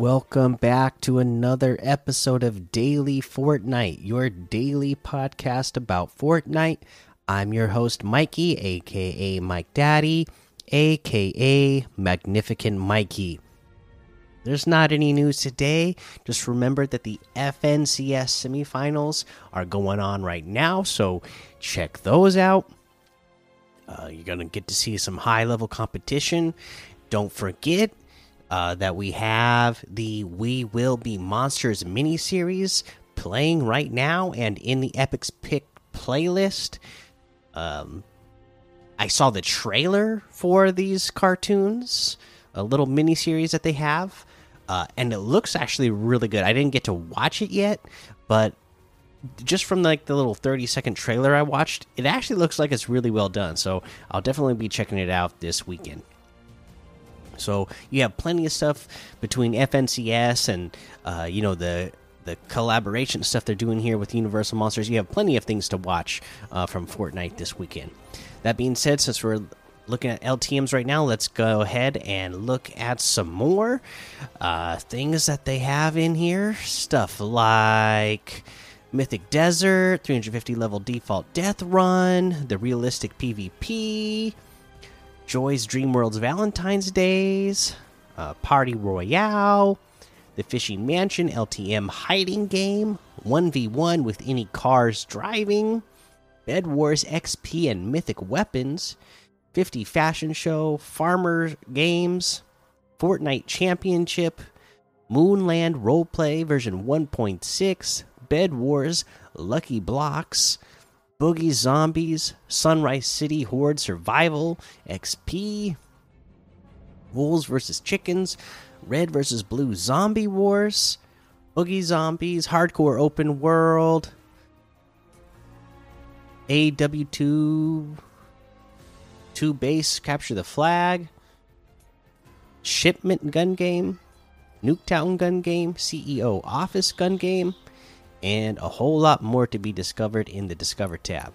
Welcome back to another episode of Daily Fortnite, your daily podcast about Fortnite. I'm your host, Mikey, aka Mike Daddy, aka Magnificent Mikey. There's not any news today. Just remember that the FNCS semifinals are going on right now, so check those out. Uh, you're going to get to see some high level competition. Don't forget uh, that we have the We Will Be Monsters mini series playing right now and in the Epic's Pick playlist. Um, I saw the trailer for these cartoons, a little mini series that they have, uh, and it looks actually really good. I didn't get to watch it yet, but just from like the little 30 second trailer I watched, it actually looks like it's really well done. So I'll definitely be checking it out this weekend. So you have plenty of stuff between FNCS and uh, you know the the collaboration stuff they're doing here with Universal Monsters. You have plenty of things to watch uh, from Fortnite this weekend. That being said, since we're looking at LTM's right now, let's go ahead and look at some more uh, things that they have in here. Stuff like Mythic Desert, 350 level default death run, the realistic PvP. Joy's Dream World's Valentine's Days, uh, Party Royale, the Fishing Mansion LTM Hiding Game, 1v1 with any cars driving, Bed Wars XP and Mythic Weapons, 50 Fashion Show, Farmer Games, Fortnite Championship, Moonland Roleplay version 1.6, Bed Wars, Lucky Blocks, Boogie Zombies, Sunrise City Horde Survival, XP, Wolves versus Chickens, Red versus Blue Zombie Wars, Boogie Zombies, Hardcore Open World, AW2, 2 Base Capture the Flag, Shipment Gun Game, Nuketown Gun Game, CEO Office Gun Game and a whole lot more to be discovered in the Discover tab.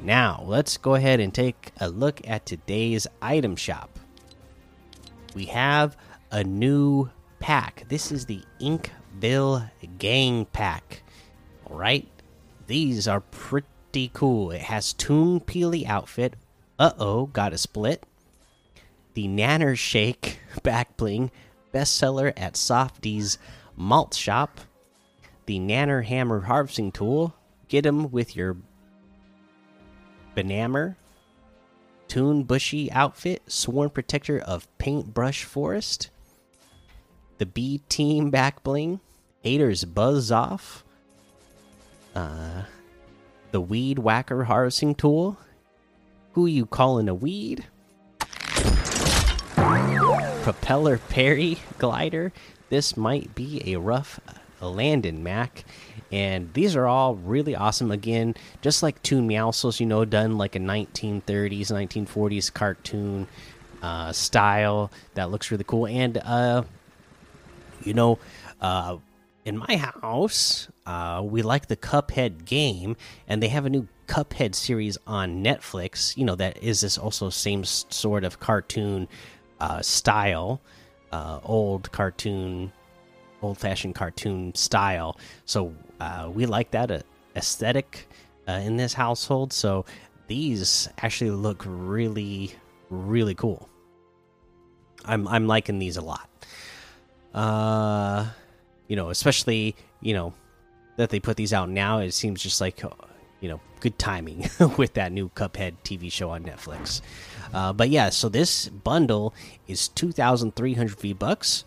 Now, let's go ahead and take a look at today's item shop. We have a new pack. This is the Inkville Gang Pack. All right, these are pretty cool. It has Toon Peely outfit. Uh oh, got a split. The Nanner Shake back bling, bestseller at Softy's Malt Shop the Nanner Hammer harvesting tool. Get them with your Banammer, Toon Bushy outfit, Sworn Protector of Paintbrush Forest, the B Team back bling, Haters Buzz Off, uh, the Weed Whacker harvesting tool. Who you calling a weed? Propeller Parry glider. This might be a rough Landon Mac. And these are all really awesome. Again, just like Toon Meowscles, you know, done like a 1930s, 1940s cartoon uh, style that looks really cool. And, uh, you know, uh, in my house, uh, we like the Cuphead game, and they have a new Cuphead series on Netflix. You know, that is this also same sort of cartoon uh, style, uh, old cartoon old fashioned cartoon style. So uh, we like that uh, aesthetic uh, in this household. So these actually look really, really cool. I'm I'm liking these a lot. Uh, you know, especially you know that they put these out now. It seems just like uh, you know good timing with that new Cuphead TV show on Netflix. Uh, but yeah, so this bundle is two thousand three hundred V bucks.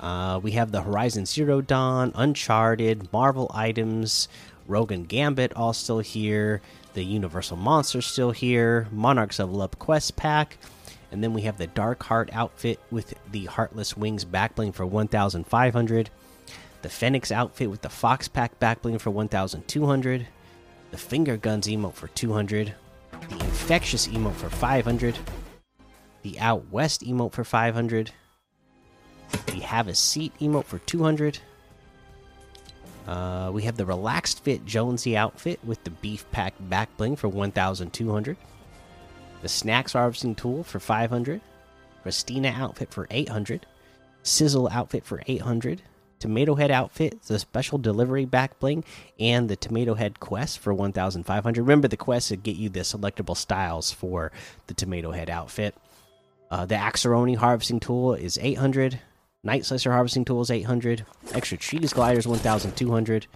Uh, we have the Horizon Zero Dawn, Uncharted, Marvel items, Rogue and Gambit all still here. The Universal Monster still here. Monarchs of Love Quest pack. And then we have the Dark Heart outfit with the Heartless Wings backbling for 1,500. The Phoenix outfit with the Fox pack backbling for 1,200. The Finger Guns emote for 200. The Infectious emote for 500. The Out West emote for 500 we have a seat emote for 200. Uh, we have the relaxed fit Jonesy outfit with the beef pack back bling for 1,200. The snacks harvesting tool for 500. Christina outfit for 800. Sizzle outfit for 800. Tomato Head outfit, the special delivery back bling, and the Tomato Head quest for 1,500. Remember, the quest to get you the selectable styles for the Tomato Head outfit. Uh, the Axeroni harvesting tool is 800. Night Slicer harvesting Tools 800. Extra cheese gliders 1,200.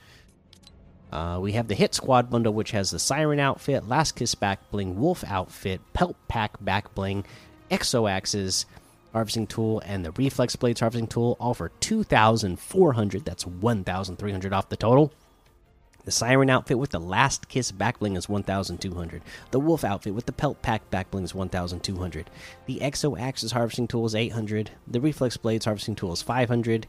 Uh, we have the Hit Squad bundle, which has the Siren outfit, Last Kiss back bling, Wolf outfit, Pelt Pack back bling, Exo Axes harvesting tool, and the Reflex Blades harvesting tool, all for 2,400. That's 1,300 off the total. The Siren outfit with the Last Kiss backbling is 1,200. The Wolf outfit with the Pelt Pack backbling is 1,200. The Exo Axes harvesting tool is 800. The Reflex Blades harvesting tool is 500.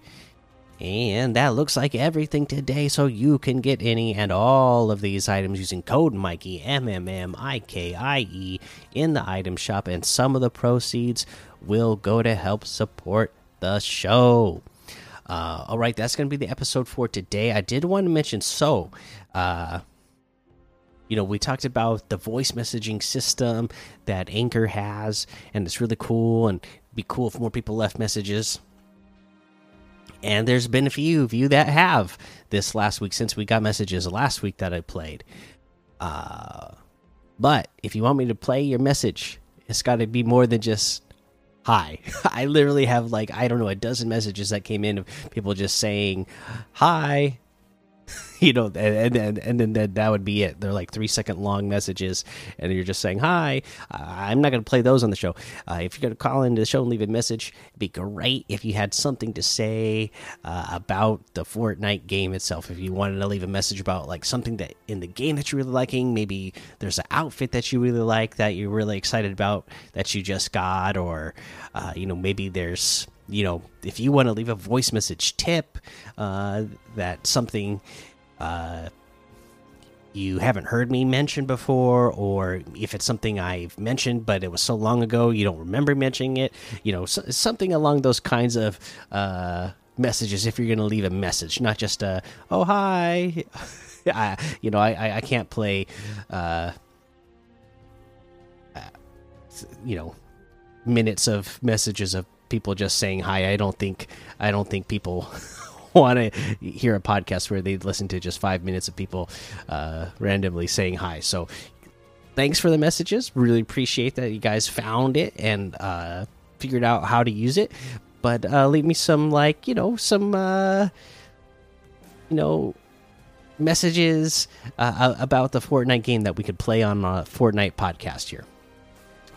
And that looks like everything today, so you can get any and all of these items using code Mikey M M M I K I E in the item shop, and some of the proceeds will go to help support the show. Uh, all right, that's going to be the episode for today. I did want to mention so, uh, you know, we talked about the voice messaging system that Anchor has, and it's really cool, and be cool if more people left messages and there's been a few of you that have this last week since we got messages last week that I played. Uh, but if you want me to play your message, it's got to be more than just hi. I literally have like I don't know a dozen messages that came in of people just saying hi you know, and and and then that, that would be it. They're like three second long messages, and you're just saying hi. I'm not going to play those on the show. Uh, if you're going to call into the show and leave a message, it'd be great if you had something to say uh, about the Fortnite game itself. If you wanted to leave a message about like something that in the game that you're really liking, maybe there's an outfit that you really like that you're really excited about that you just got, or uh, you know maybe there's you know if you want to leave a voice message tip uh, that something uh, you haven't heard me mention before, or if it's something I've mentioned but it was so long ago you don't remember mentioning it, you know, so, something along those kinds of uh, messages. If you're going to leave a message, not just a "oh hi," I, you know, I I can't play, uh, uh, you know, minutes of messages of people just saying hi. I don't think I don't think people want to hear a podcast where they listen to just five minutes of people uh, randomly saying hi. So thanks for the messages. Really appreciate that you guys found it and uh, figured out how to use it. But uh, leave me some like you know some uh, you know messages uh, about the Fortnite game that we could play on a Fortnite podcast here.